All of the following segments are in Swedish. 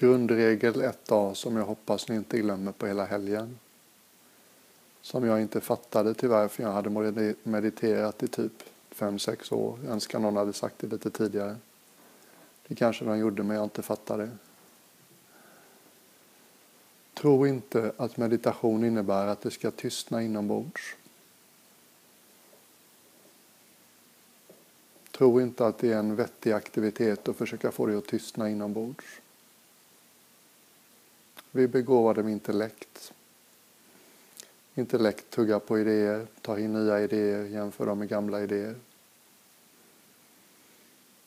Grundregel 1A som jag hoppas ni inte glömmer på hela helgen. Som jag inte fattade tyvärr för jag hade mediterat i typ 5-6 år. Jag önskar någon hade sagt det lite tidigare. Det kanske de gjorde men jag inte fattade. Tro inte att meditation innebär att det ska tystna inombords. Tro inte att det är en vettig aktivitet att försöka få det att tystna inombords. Vi är begåvade med intellekt. Intellekt tuggar på idéer, tar in nya idéer, jämför dem med gamla idéer.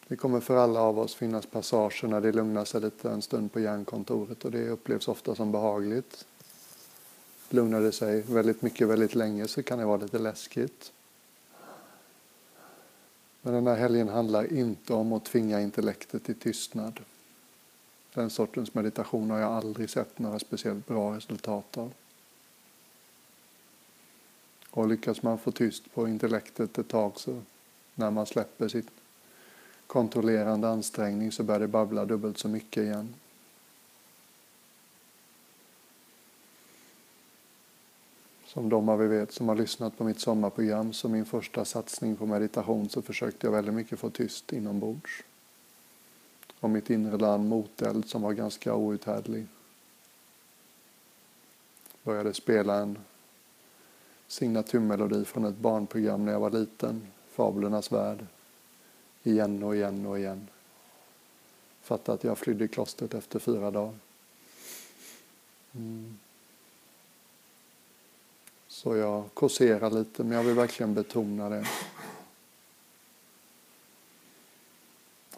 Det kommer för alla av oss finnas passager när det lugnar sig lite en stund på hjärnkontoret och det upplevs ofta som behagligt. Lugnar det sig väldigt mycket väldigt länge så kan det vara lite läskigt. Men den här helgen handlar inte om att tvinga intellektet till tystnad. Den sortens meditation har jag aldrig sett några speciellt bra resultat av. Och lyckas man få tyst på intellektet ett tag så när man släpper sitt kontrollerande ansträngning så börjar det babbla dubbelt så mycket igen. Som de av er vet som har lyssnat på mitt sommarprogram som min första satsning på meditation så försökte jag väldigt mycket få tyst inombords. Och mitt inre land moteld som var ganska outhärdlig. Började spela en signaturmelodi från ett barnprogram när jag var liten, Fablernas värld igen och igen och igen. Fattade att jag flydde klostret efter fyra dagar. Mm. Så jag kåserar lite, men jag vill verkligen betona det.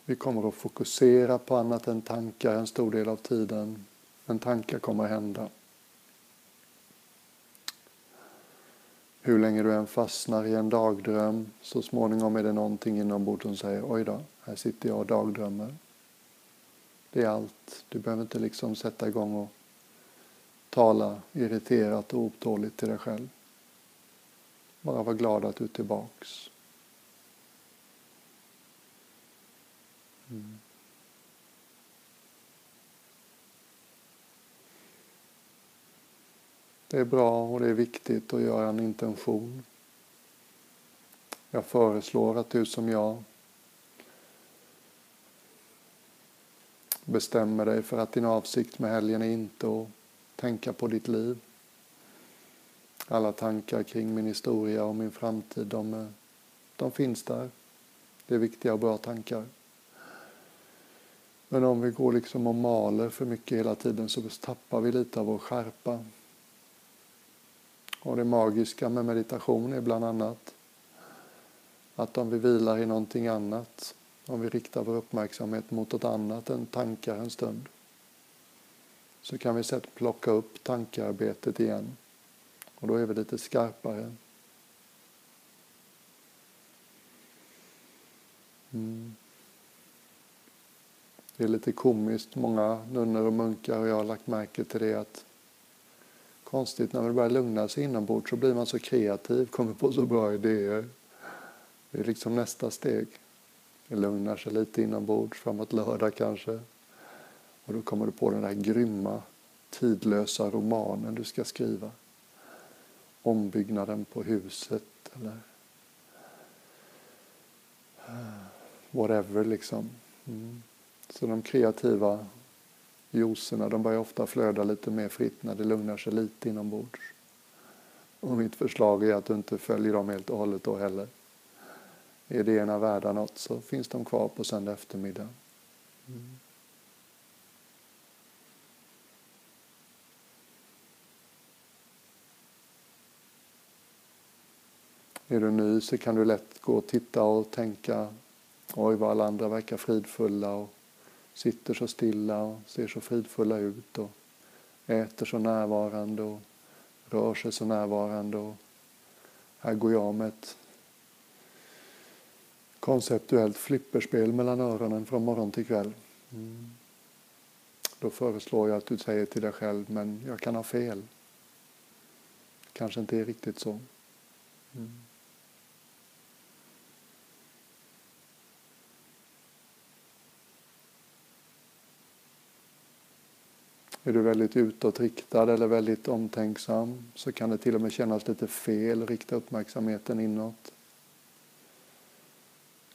Vi kommer att fokusera på annat än tankar en stor del av tiden. Men tankar kommer att hända. Hur länge du än fastnar i en dagdröm, så småningom är det någonting inombords som säger oj då, här sitter jag och dagdrömmer. Det är allt. Du behöver inte liksom sätta igång och tala irriterat och otåligt till dig själv. Bara var glad att du är tillbaks. Mm. Det är bra och det är viktigt att göra en intention. Jag föreslår att du som jag bestämmer dig för att din avsikt med helgen är inte att tänka på ditt liv. Alla tankar kring min historia och min framtid, de, de finns där. Det är viktiga och bra tankar. Men om vi går liksom och maler för mycket hela tiden så tappar vi lite av vår skärpa. Och det magiska med meditation är bland annat att om vi vilar i någonting annat, om vi riktar vår uppmärksamhet mot något annat än tankar en stund, så kan vi sedan plocka upp tankearbetet igen. Och då är vi lite skarpare. Mm. Det är lite komiskt, många nunnor och munkar och jag har lagt märke till det att konstigt när man börjar lugna sig inombords så blir man så kreativ, kommer på så bra idéer. Det är liksom nästa steg. Det lugnar sig lite inombords framåt lördag kanske. Och då kommer du på den där grymma, tidlösa romanen du ska skriva. Ombyggnaden på huset eller whatever liksom. Mm. Så de kreativa juicerna de börjar ofta flöda lite mer fritt när det lugnar sig lite inombords. Och mitt förslag är att du inte följer dem helt och hållet då heller. Är idéerna värda något så finns de kvar på söndag eftermiddag. Mm. Är du ny så kan du lätt gå och titta och tänka oj vad alla andra verkar fridfulla och sitter så stilla och ser så fridfulla ut och äter så närvarande och rör sig så närvarande. Och här går jag med ett konceptuellt flipperspel mellan öronen från morgon till kväll. Mm. Då föreslår jag att du säger till dig själv, men jag kan ha fel. kanske inte är riktigt så. Mm. Är du väldigt utåtriktad eller väldigt omtänksam så kan det till och med kännas lite fel att rikta uppmärksamheten inåt.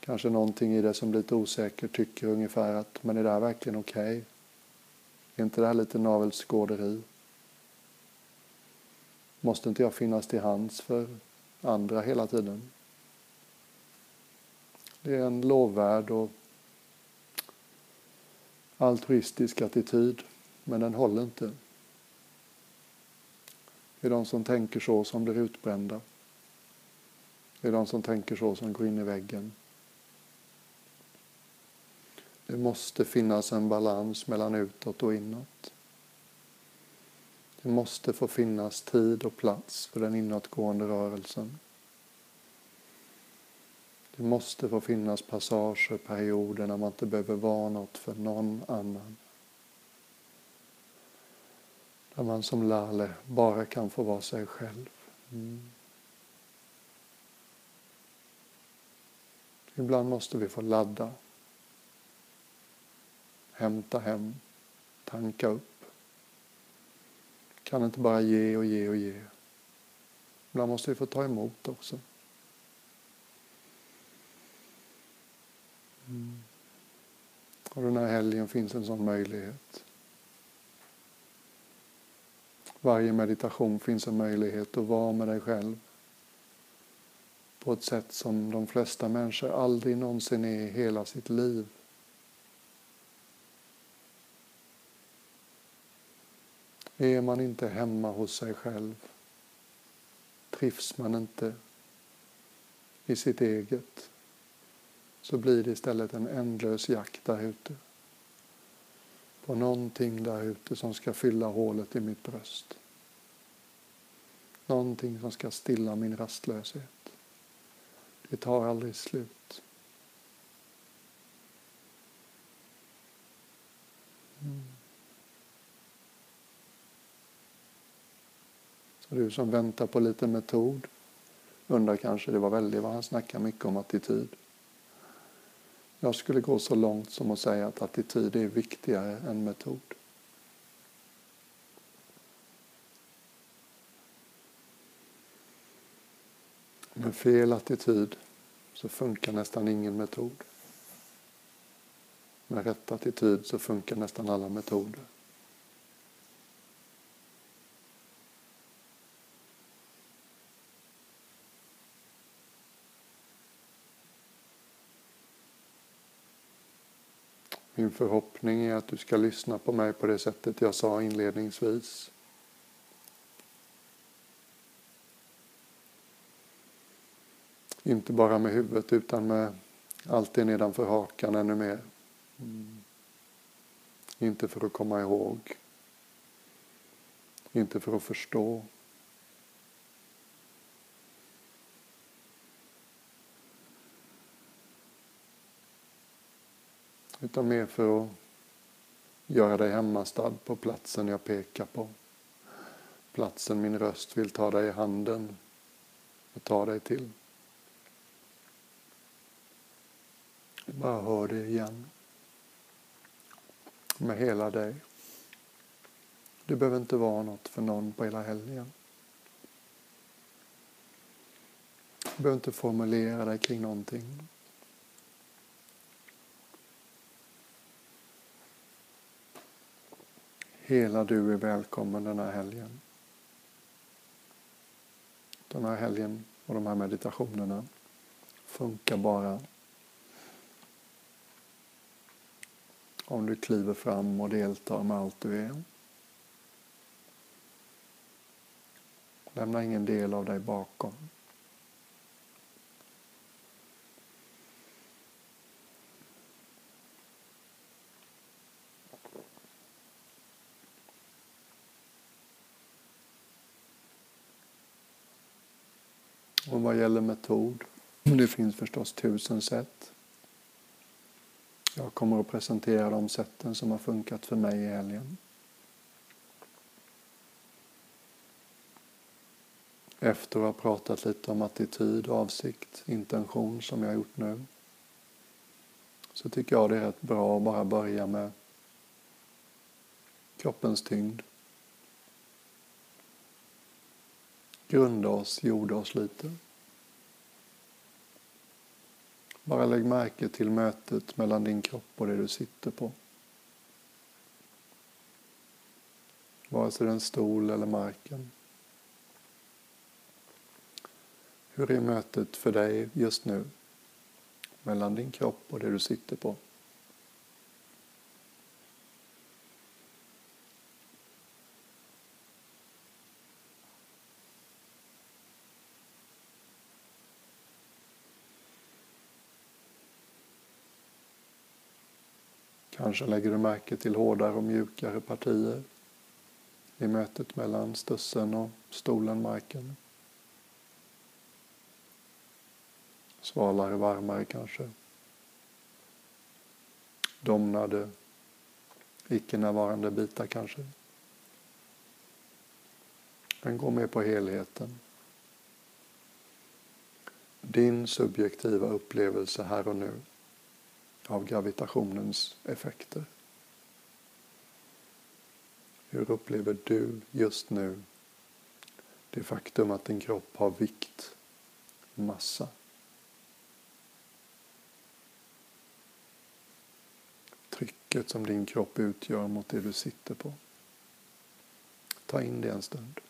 Kanske någonting i det som blir lite osäker tycker ungefär att men är det här verkligen okej? Okay? Är inte det här lite navelskåderi? Måste inte jag finnas till hands för andra hela tiden? Det är en lovvärd och altruistisk attityd, men den håller inte. Det är de som tänker så som blir utbrända. Det är de som tänker så som går in i väggen. Det måste finnas en balans mellan utåt och inåt. Det måste få finnas tid och plats för den inåtgående rörelsen. Det måste få finnas passager, perioder när man inte behöver vara något för någon annan. Där man som Lale bara kan få vara sig själv. Mm. Ibland måste vi få ladda, hämta hem, tanka upp. Kan inte bara ge och ge och ge. Ibland måste vi få ta emot också. Mm. Och den här helgen finns en sån möjlighet. Varje meditation finns en möjlighet att vara med dig själv på ett sätt som de flesta människor aldrig någonsin är i hela sitt liv. Är man inte hemma hos sig själv, trivs man inte i sitt eget, så blir det istället en ändlös jakt där ute. På någonting där ute som ska fylla hålet i mitt bröst. Någonting som ska stilla min rastlöshet. Det tar aldrig slut. Mm. Så du som väntar på lite metod undrar kanske, det var väldigt vad han snackar mycket om attityd. Jag skulle gå så långt som att säga att attityd är viktigare än metod. Med fel attityd så funkar nästan ingen metod. Med rätt attityd så funkar nästan alla metoder. Min förhoppning är att du ska lyssna på mig på det sättet jag sa inledningsvis. Inte bara med huvudet utan med allt det nedanför hakan ännu mer. Mm. Inte för att komma ihåg. Inte för att förstå. Utan mer för att göra dig hemmastad på platsen jag pekar på. Platsen min röst vill ta dig i handen och ta dig till. Bara hör det igen. Med hela dig. Du behöver inte vara något för någon på hela helgen. Du behöver inte formulera dig kring någonting. Hela du är välkommen den här helgen. Den här helgen och de här meditationerna funkar bara om du kliver fram och deltar med allt du är. Lämna ingen del av dig bakom. Och vad gäller metod, det finns förstås tusen sätt. Jag kommer att presentera de sätten som har funkat för mig i helgen. Efter att ha pratat lite om attityd, avsikt, intention som jag har gjort nu så tycker jag det är rätt bra att bara börja med kroppens tyngd. Grunda oss, jorda oss lite. Bara lägg märke till mötet mellan din kropp och det du sitter på. Vare sig det är en stol eller marken. Hur är mötet för dig just nu mellan din kropp och det du sitter på? Kanske lägger du märke till hårdare och mjukare partier i mötet mellan stussen och stolen, marken. Svalare, varmare kanske. Domnade, icke-närvarande bitar kanske. Men gå med på helheten. Din subjektiva upplevelse här och nu av gravitationens effekter. Hur upplever du just nu det faktum att din kropp har vikt, massa? Trycket som din kropp utgör mot det du sitter på. Ta in det en stund.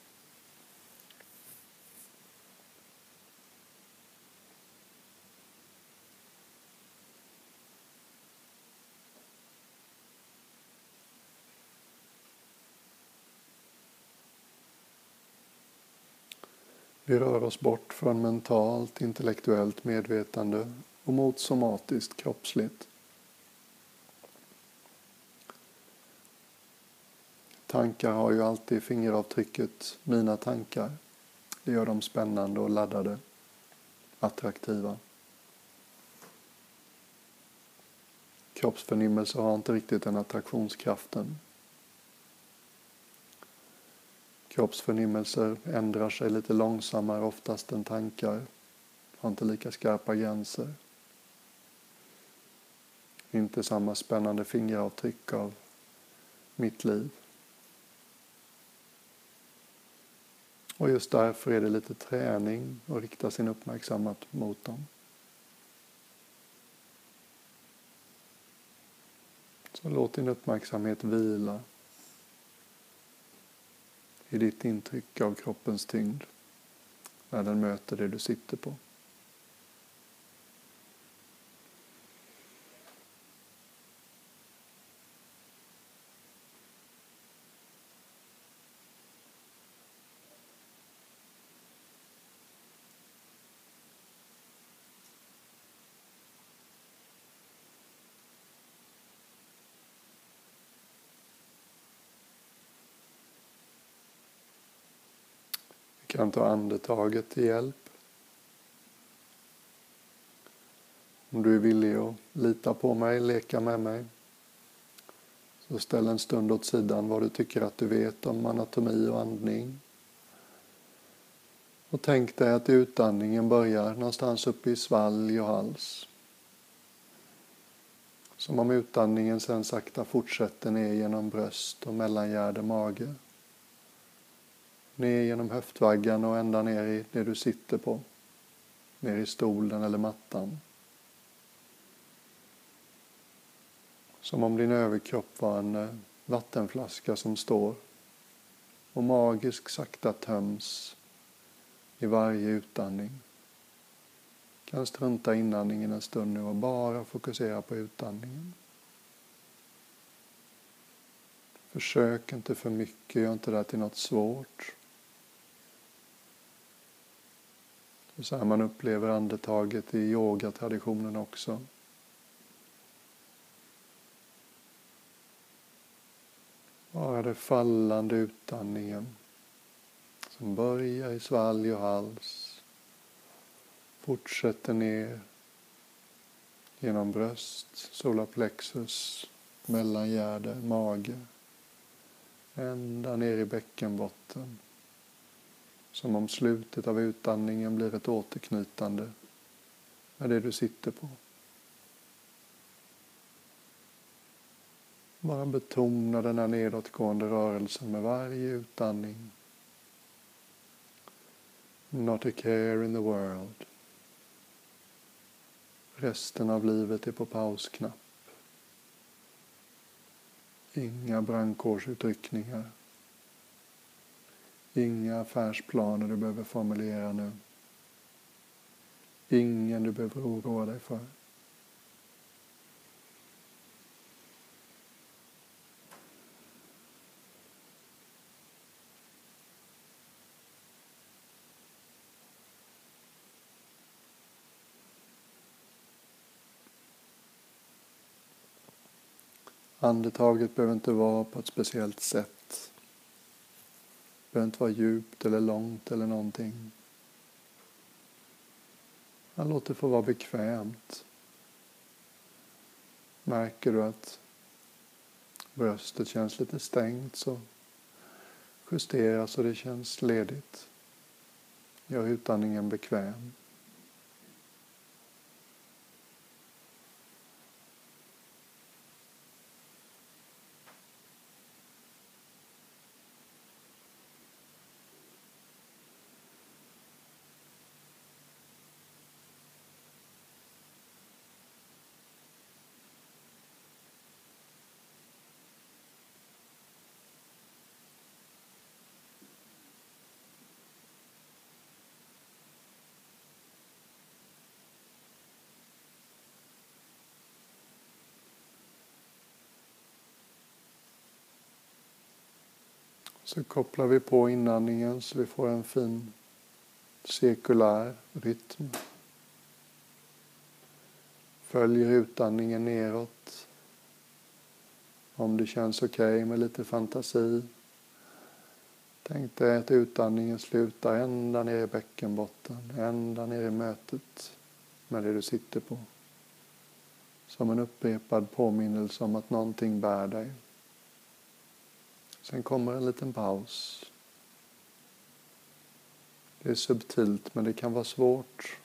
Vi rör oss bort från mentalt, intellektuellt medvetande och mot somatiskt, kroppsligt. Tankar har ju alltid fingeravtrycket mina tankar. Det gör dem spännande och laddade, attraktiva. Kroppsförnimmelser har inte riktigt den attraktionskraften. Kroppsförnimmelser ändrar sig lite långsammare oftast än tankar, har inte lika skarpa gränser. Inte samma spännande fingeravtryck av mitt liv. Och just därför är det lite träning att rikta sin uppmärksamhet mot dem. Så låt din uppmärksamhet vila i ditt intryck av kroppens tyngd när den möter det du sitter på. Kan ta andetaget till hjälp. Om du är villig att lita på mig, leka med mig, så ställ en stund åt sidan vad du tycker att du vet om anatomi och andning. Och tänk dig att utandningen börjar någonstans uppe i svalg och hals. Som om utandningen sen sakta fortsätter ner genom bröst och mellangärde, mage ner genom höftvaggan och ända ner i det du sitter på. Ner i stolen eller mattan. Som om din överkropp var en eh, vattenflaska som står och magiskt sakta töms i varje utandning. Kan strunta inandningen en stund nu och bara fokusera på utandningen. Försök inte för mycket, gör inte det till något svårt. Det är så här man upplever andetaget i yogatraditionen också. Bara det fallande utandningen som börjar i svalg och hals, fortsätter ner genom bröst, solarplexus, mellangärde, mage, ända ner i bäckenbotten. Som om slutet av utandningen blir ett återknytande med det du sitter på. Bara betona den här nedåtgående rörelsen med varje utandning. Not a care in the world. Resten av livet är på pausknapp. Inga brandkårsutryckningar. Inga affärsplaner du behöver formulera nu. Ingen du behöver oroa dig för. Andetaget behöver inte vara på ett speciellt sätt. Det behöver inte vara djupt eller långt eller någonting. Man låter det få vara bekvämt. Märker du att bröstet känns lite stängt så justera så det känns ledigt. Gör utandningen bekväm. Så kopplar vi på inandningen så vi får en fin cirkulär rytm. Följer utandningen neråt. Om det känns okej okay med lite fantasi. Tänk dig att utandningen slutar ända ner i bäckenbotten, ända ner i mötet med det du sitter på. Som en upprepad påminnelse om att någonting bär dig. Sen kommer en liten paus. Det är subtilt men det kan vara svårt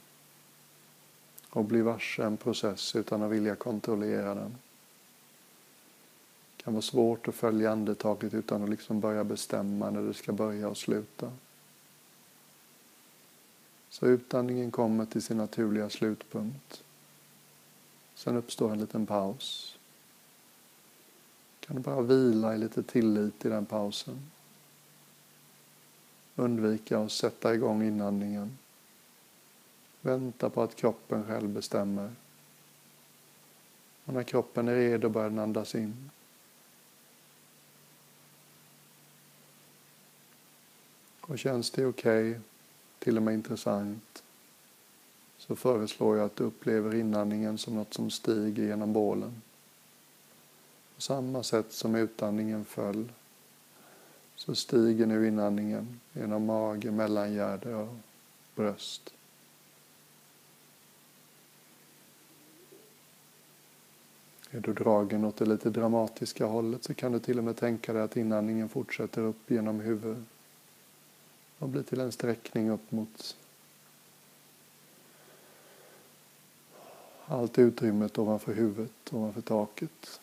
att bli varse en process utan att vilja kontrollera den. Det kan vara svårt att följa andetaget utan att liksom börja bestämma när det ska börja och sluta. Så utandningen kommer till sin naturliga slutpunkt. Sen uppstår en liten paus. Kan du bara vila i lite tillit i den pausen. Undvika att sätta igång inandningen. Vänta på att kroppen själv bestämmer. Och när kroppen är redo börjar den andas in. Och känns det okej, okay, till och med intressant, så föreslår jag att du upplever inandningen som något som stiger genom bålen. På samma sätt som utandningen föll så stiger nu inandningen genom mage, mellangärde och bröst. Är du dragen åt det lite dramatiska hållet så kan du till och med tänka dig att inandningen fortsätter upp genom huvudet och blir till en sträckning upp mot allt utrymmet ovanför huvudet, ovanför taket.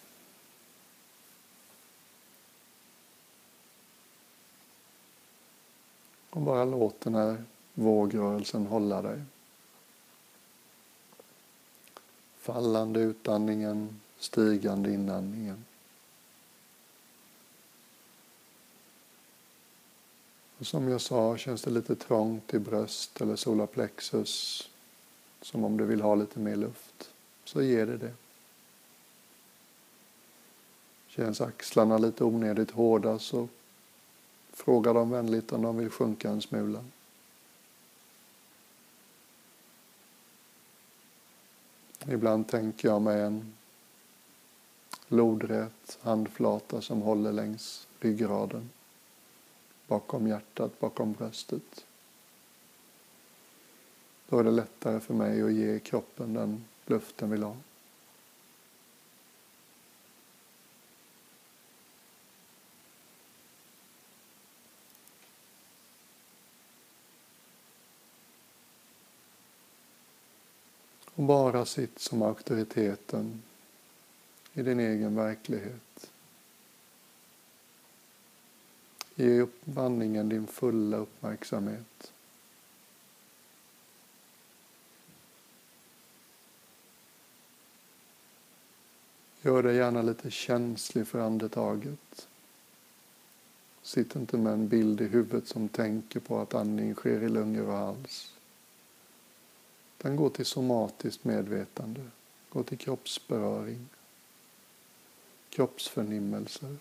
Och bara låt den här vågrörelsen hålla dig. Fallande utandningen, stigande inandningen. Och som jag sa, känns det lite trångt i bröst eller solarplexus, som om du vill ha lite mer luft, så ger det det. Känns axlarna lite onödigt hårda så Fråga dem vänligt om de vill sjunka en smula. Ibland tänker jag mig en lodrät handflata som håller längs ryggraden, bakom hjärtat, bakom bröstet. Då är det lättare för mig att ge kroppen den luft den vill ha. bara sitt som auktoriteten i din egen verklighet. Ge upp vandringen din fulla uppmärksamhet. Gör dig gärna lite känslig för andetaget. Sitt inte med en bild i huvudet som tänker på att andning sker i lungor och hals. Den går till somatiskt medvetande, går till kroppsberöring, kroppsförnimmelser.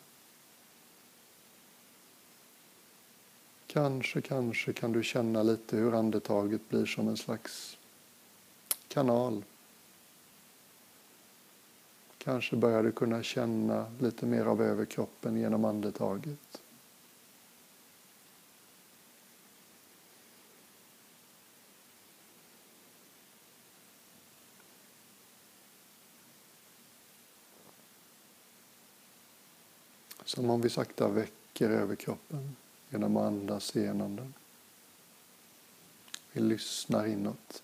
Kanske, kanske kan du känna lite hur andetaget blir som en slags kanal. Kanske börjar du kunna känna lite mer av överkroppen genom andetaget. Som om vi sakta väcker överkroppen genom att andas igenom den. Vi lyssnar inåt.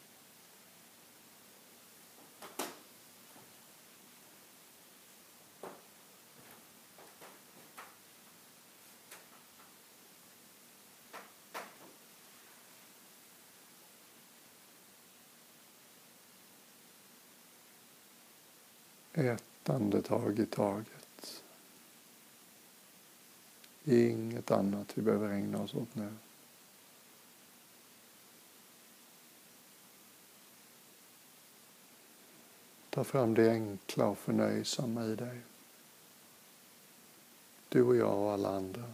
Ett andetag i taget. Inget annat vi behöver ägna oss åt nu. Ta fram det enkla och förnöjsamma i dig. Du och jag och alla andra.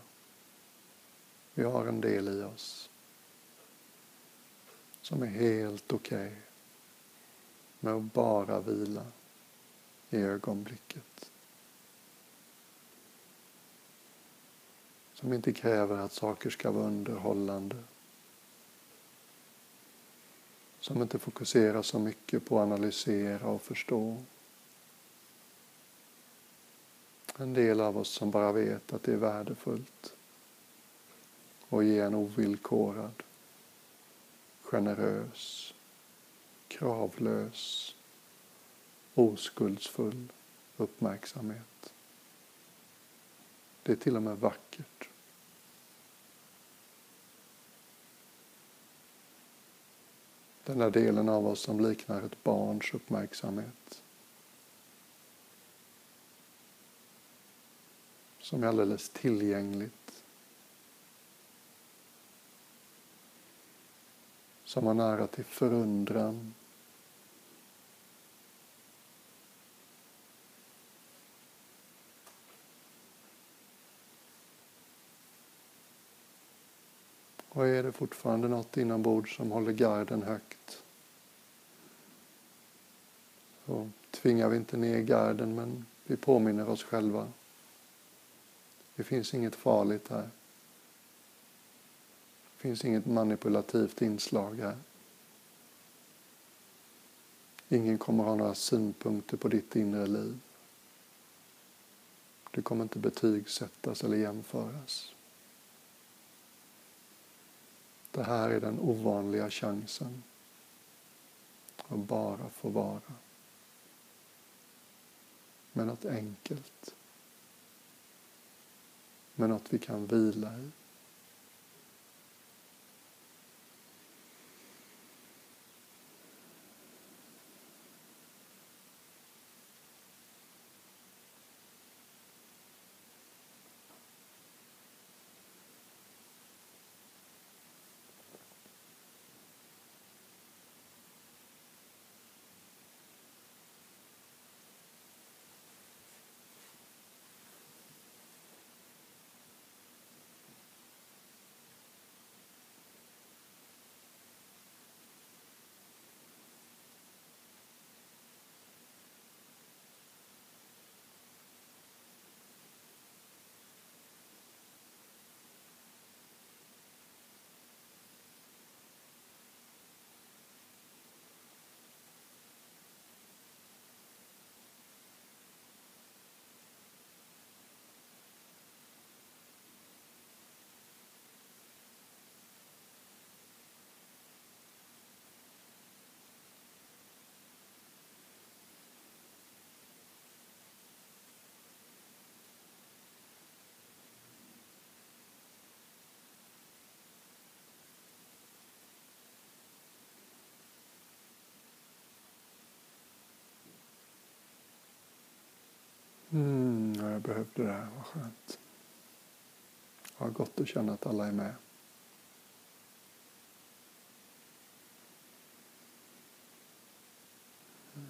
Vi har en del i oss som är helt okej okay med att bara vila i ögonblicket. Som inte kräver att saker ska vara underhållande. Som inte fokuserar så mycket på att analysera och förstå. En del av oss som bara vet att det är värdefullt och ge en ovillkorad, generös, kravlös, oskuldsfull uppmärksamhet. Det är till och med vackert. Den där delen av oss som liknar ett barns uppmärksamhet. Som är alldeles tillgängligt. Som har nära till förundran. Och är det fortfarande något inombords som håller garden högt så tvingar vi inte ner garden men vi påminner oss själva. Det finns inget farligt här. Det finns inget manipulativt inslag här. Ingen kommer ha några synpunkter på ditt inre liv. Du kommer inte betygsättas eller jämföras. Det här är den ovanliga chansen att bara få vara med något enkelt. Med något vi kan vila i. Mm, jag behövde det här, vad skönt. Vad gott att känna att alla är med. Mm.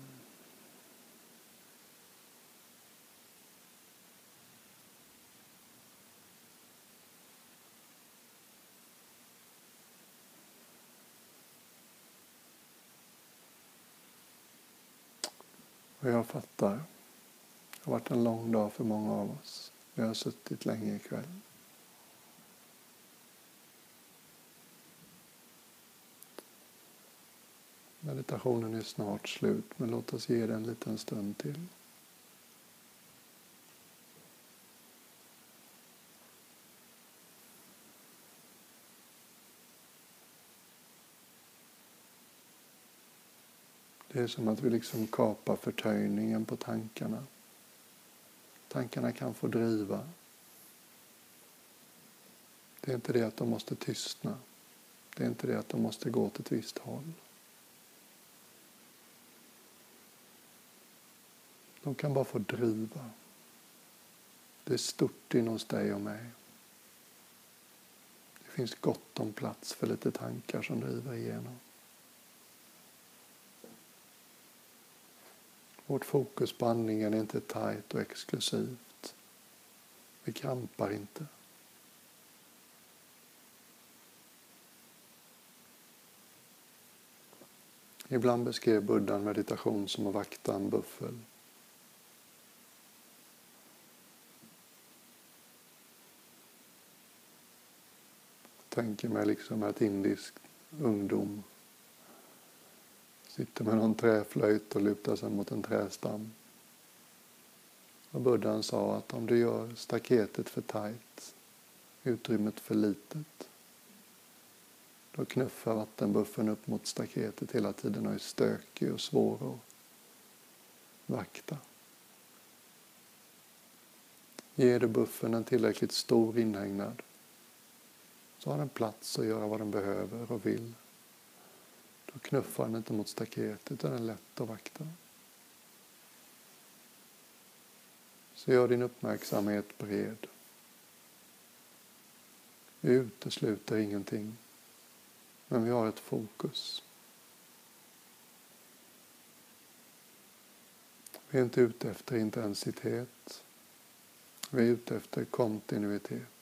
Och jag fattar. Det har varit en lång dag för många av oss. Vi har suttit länge ikväll. Meditationen är snart slut, men låt oss ge den en liten stund till. Det är som att vi liksom kapar förtöjningen på tankarna. Tankarna kan få driva. Det är inte det att de måste tystna. Det är inte det att de måste gå åt ett visst håll. De kan bara få driva. Det är stort inom dig och mig. Det finns gott om plats för lite tankar som driver igenom. Vårt fokus på andningen är inte tajt och exklusivt. Vi krampar inte. Ibland beskrev buddhan meditation som att vakta en buffel. tänker mig liksom att indisk ungdom sitter med någon träflöjt och lutar sig mot en trästam. Och buddhan sa att om du gör staketet för tajt, utrymmet för litet, då knuffar vattenbuffen upp mot staketet hela tiden och är stökig och svår att vakta. Ger du buffen en tillräckligt stor inhägnad så har den plats att göra vad den behöver och vill. Då knuffar den inte mot staketet utan den är lätt att vakta. Så gör din uppmärksamhet bred. Vi utesluter ingenting, men vi har ett fokus. Vi är inte ute efter intensitet. Vi är ute efter kontinuitet.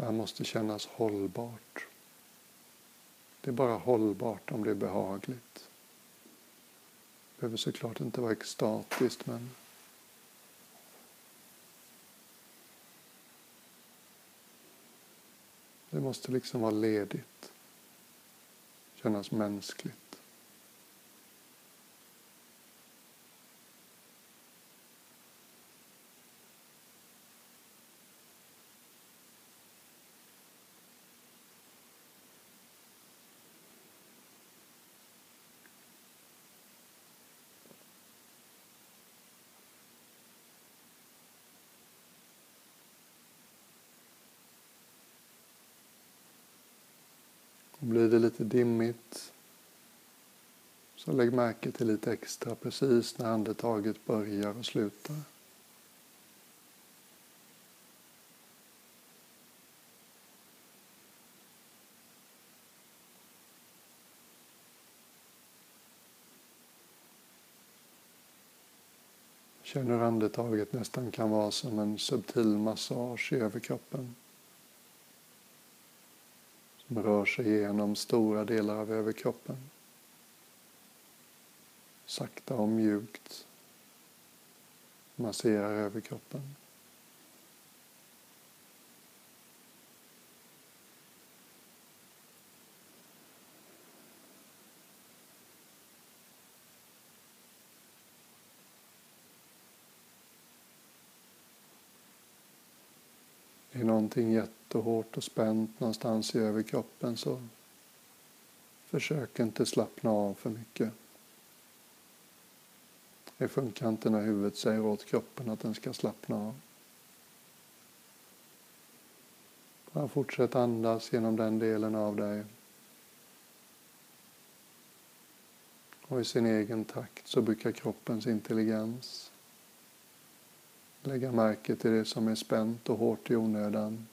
Det här måste kännas hållbart. Det är bara hållbart om det är behagligt. Det behöver såklart inte vara extatiskt men det måste liksom vara ledigt. Kännas mänskligt. Blir det lite dimmigt så lägg märke till lite extra precis när andetaget börjar och slutar. Känner hur andetaget nästan kan vara som en subtil massage i överkroppen rör sig genom stora delar av överkroppen. Sakta och mjukt masserar överkroppen. är någonting jättehårt och spänt någonstans i överkroppen så försök inte slappna av för mycket. Det funkar inte när huvudet säger åt kroppen att den ska slappna av. Fortsätt andas genom den delen av dig. Och i sin egen takt så brukar kroppens intelligens lägga märke till det som är spänt och hårt i onödan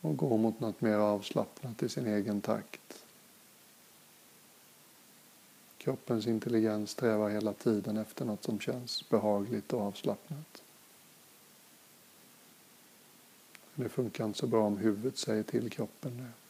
och gå mot något mer avslappnat i sin egen takt. Kroppens intelligens strävar hela tiden efter något som känns behagligt och avslappnat. Det funkar inte så bra om huvudet säger till kroppen det.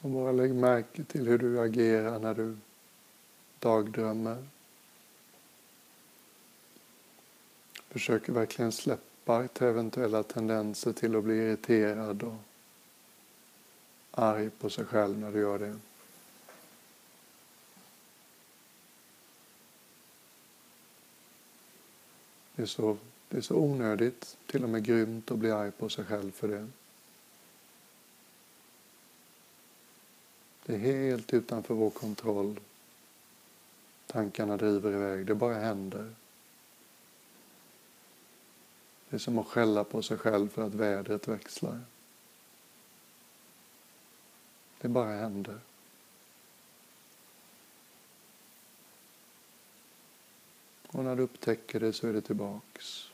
Och bara lägg märke till hur du agerar när du dagdrömmer. Försöker verkligen släppa eventuella tendenser till att bli irriterad och arg på sig själv när du gör det. Det är, så, det är så onödigt, till och med grymt att bli arg på sig själv för det. Det är helt utanför vår kontroll. Tankarna driver iväg, det bara händer. Det är som att skälla på sig själv för att vädret växlar. Det bara händer. Och när du upptäcker det så är det tillbaks.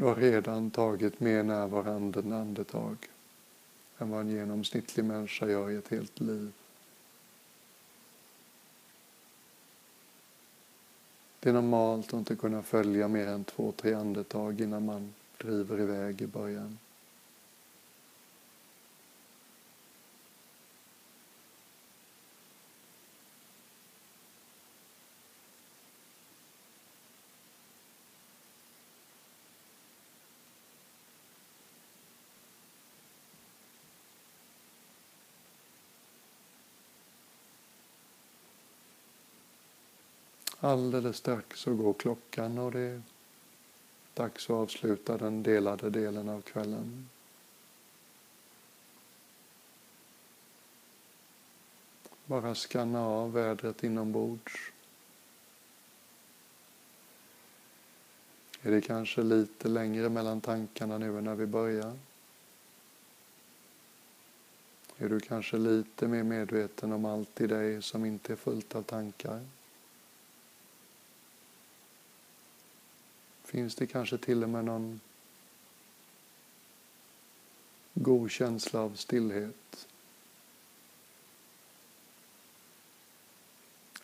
Du har redan tagit mer närvarande andetag än vad en genomsnittlig människa gör i ett helt liv. Det är normalt att inte kunna följa mer än två, tre andetag innan man driver iväg i början. Alldeles strax så går klockan och det är dags att avsluta den delade delen av kvällen. Bara skanna av vädret inombords. Är det kanske lite längre mellan tankarna nu än när vi börjar? Är du kanske lite mer medveten om allt i dig som inte är fullt av tankar? Finns det kanske till och med någon god känsla av stillhet?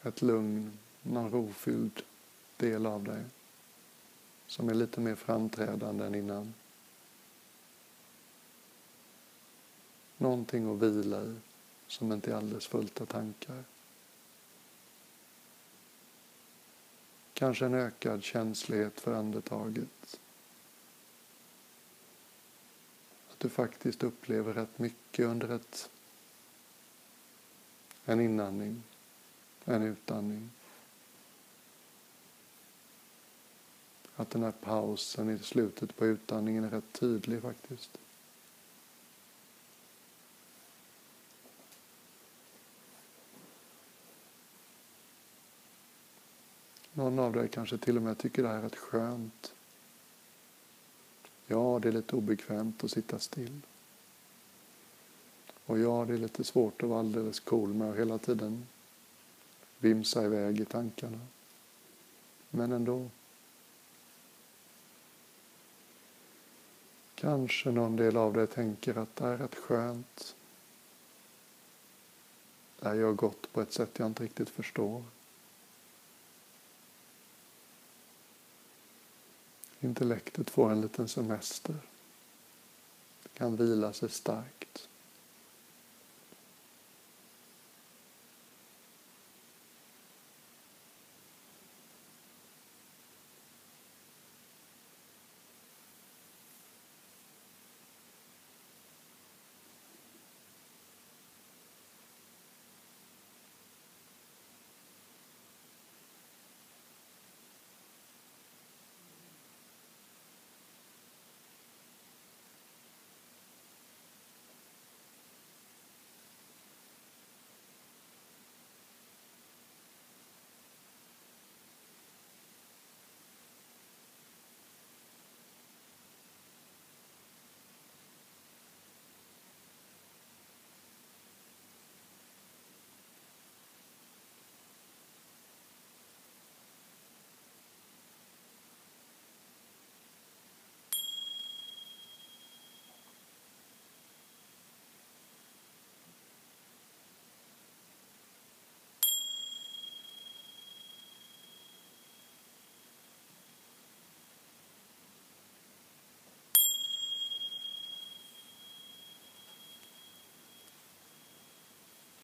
Ett lugn, någon rofylld del av dig som är lite mer framträdande än innan. Någonting att vila i som inte är alldeles fullt av tankar. Kanske en ökad känslighet för andetaget. Att du faktiskt upplever rätt mycket under ett, en inandning, en utandning. Att den här pausen i slutet på utandningen är rätt tydlig faktiskt. Någon av dig kanske till och med tycker det här är rätt skönt. Ja, det är lite obekvämt att sitta still. Och ja, det är lite svårt att vara alldeles cool med att hela tiden vimsa iväg i tankarna. Men ändå. Kanske någon del av dig tänker att det är rätt skönt. här gör gott på ett sätt jag inte riktigt förstår. Intellektet får en liten semester. Det kan vila sig starkt.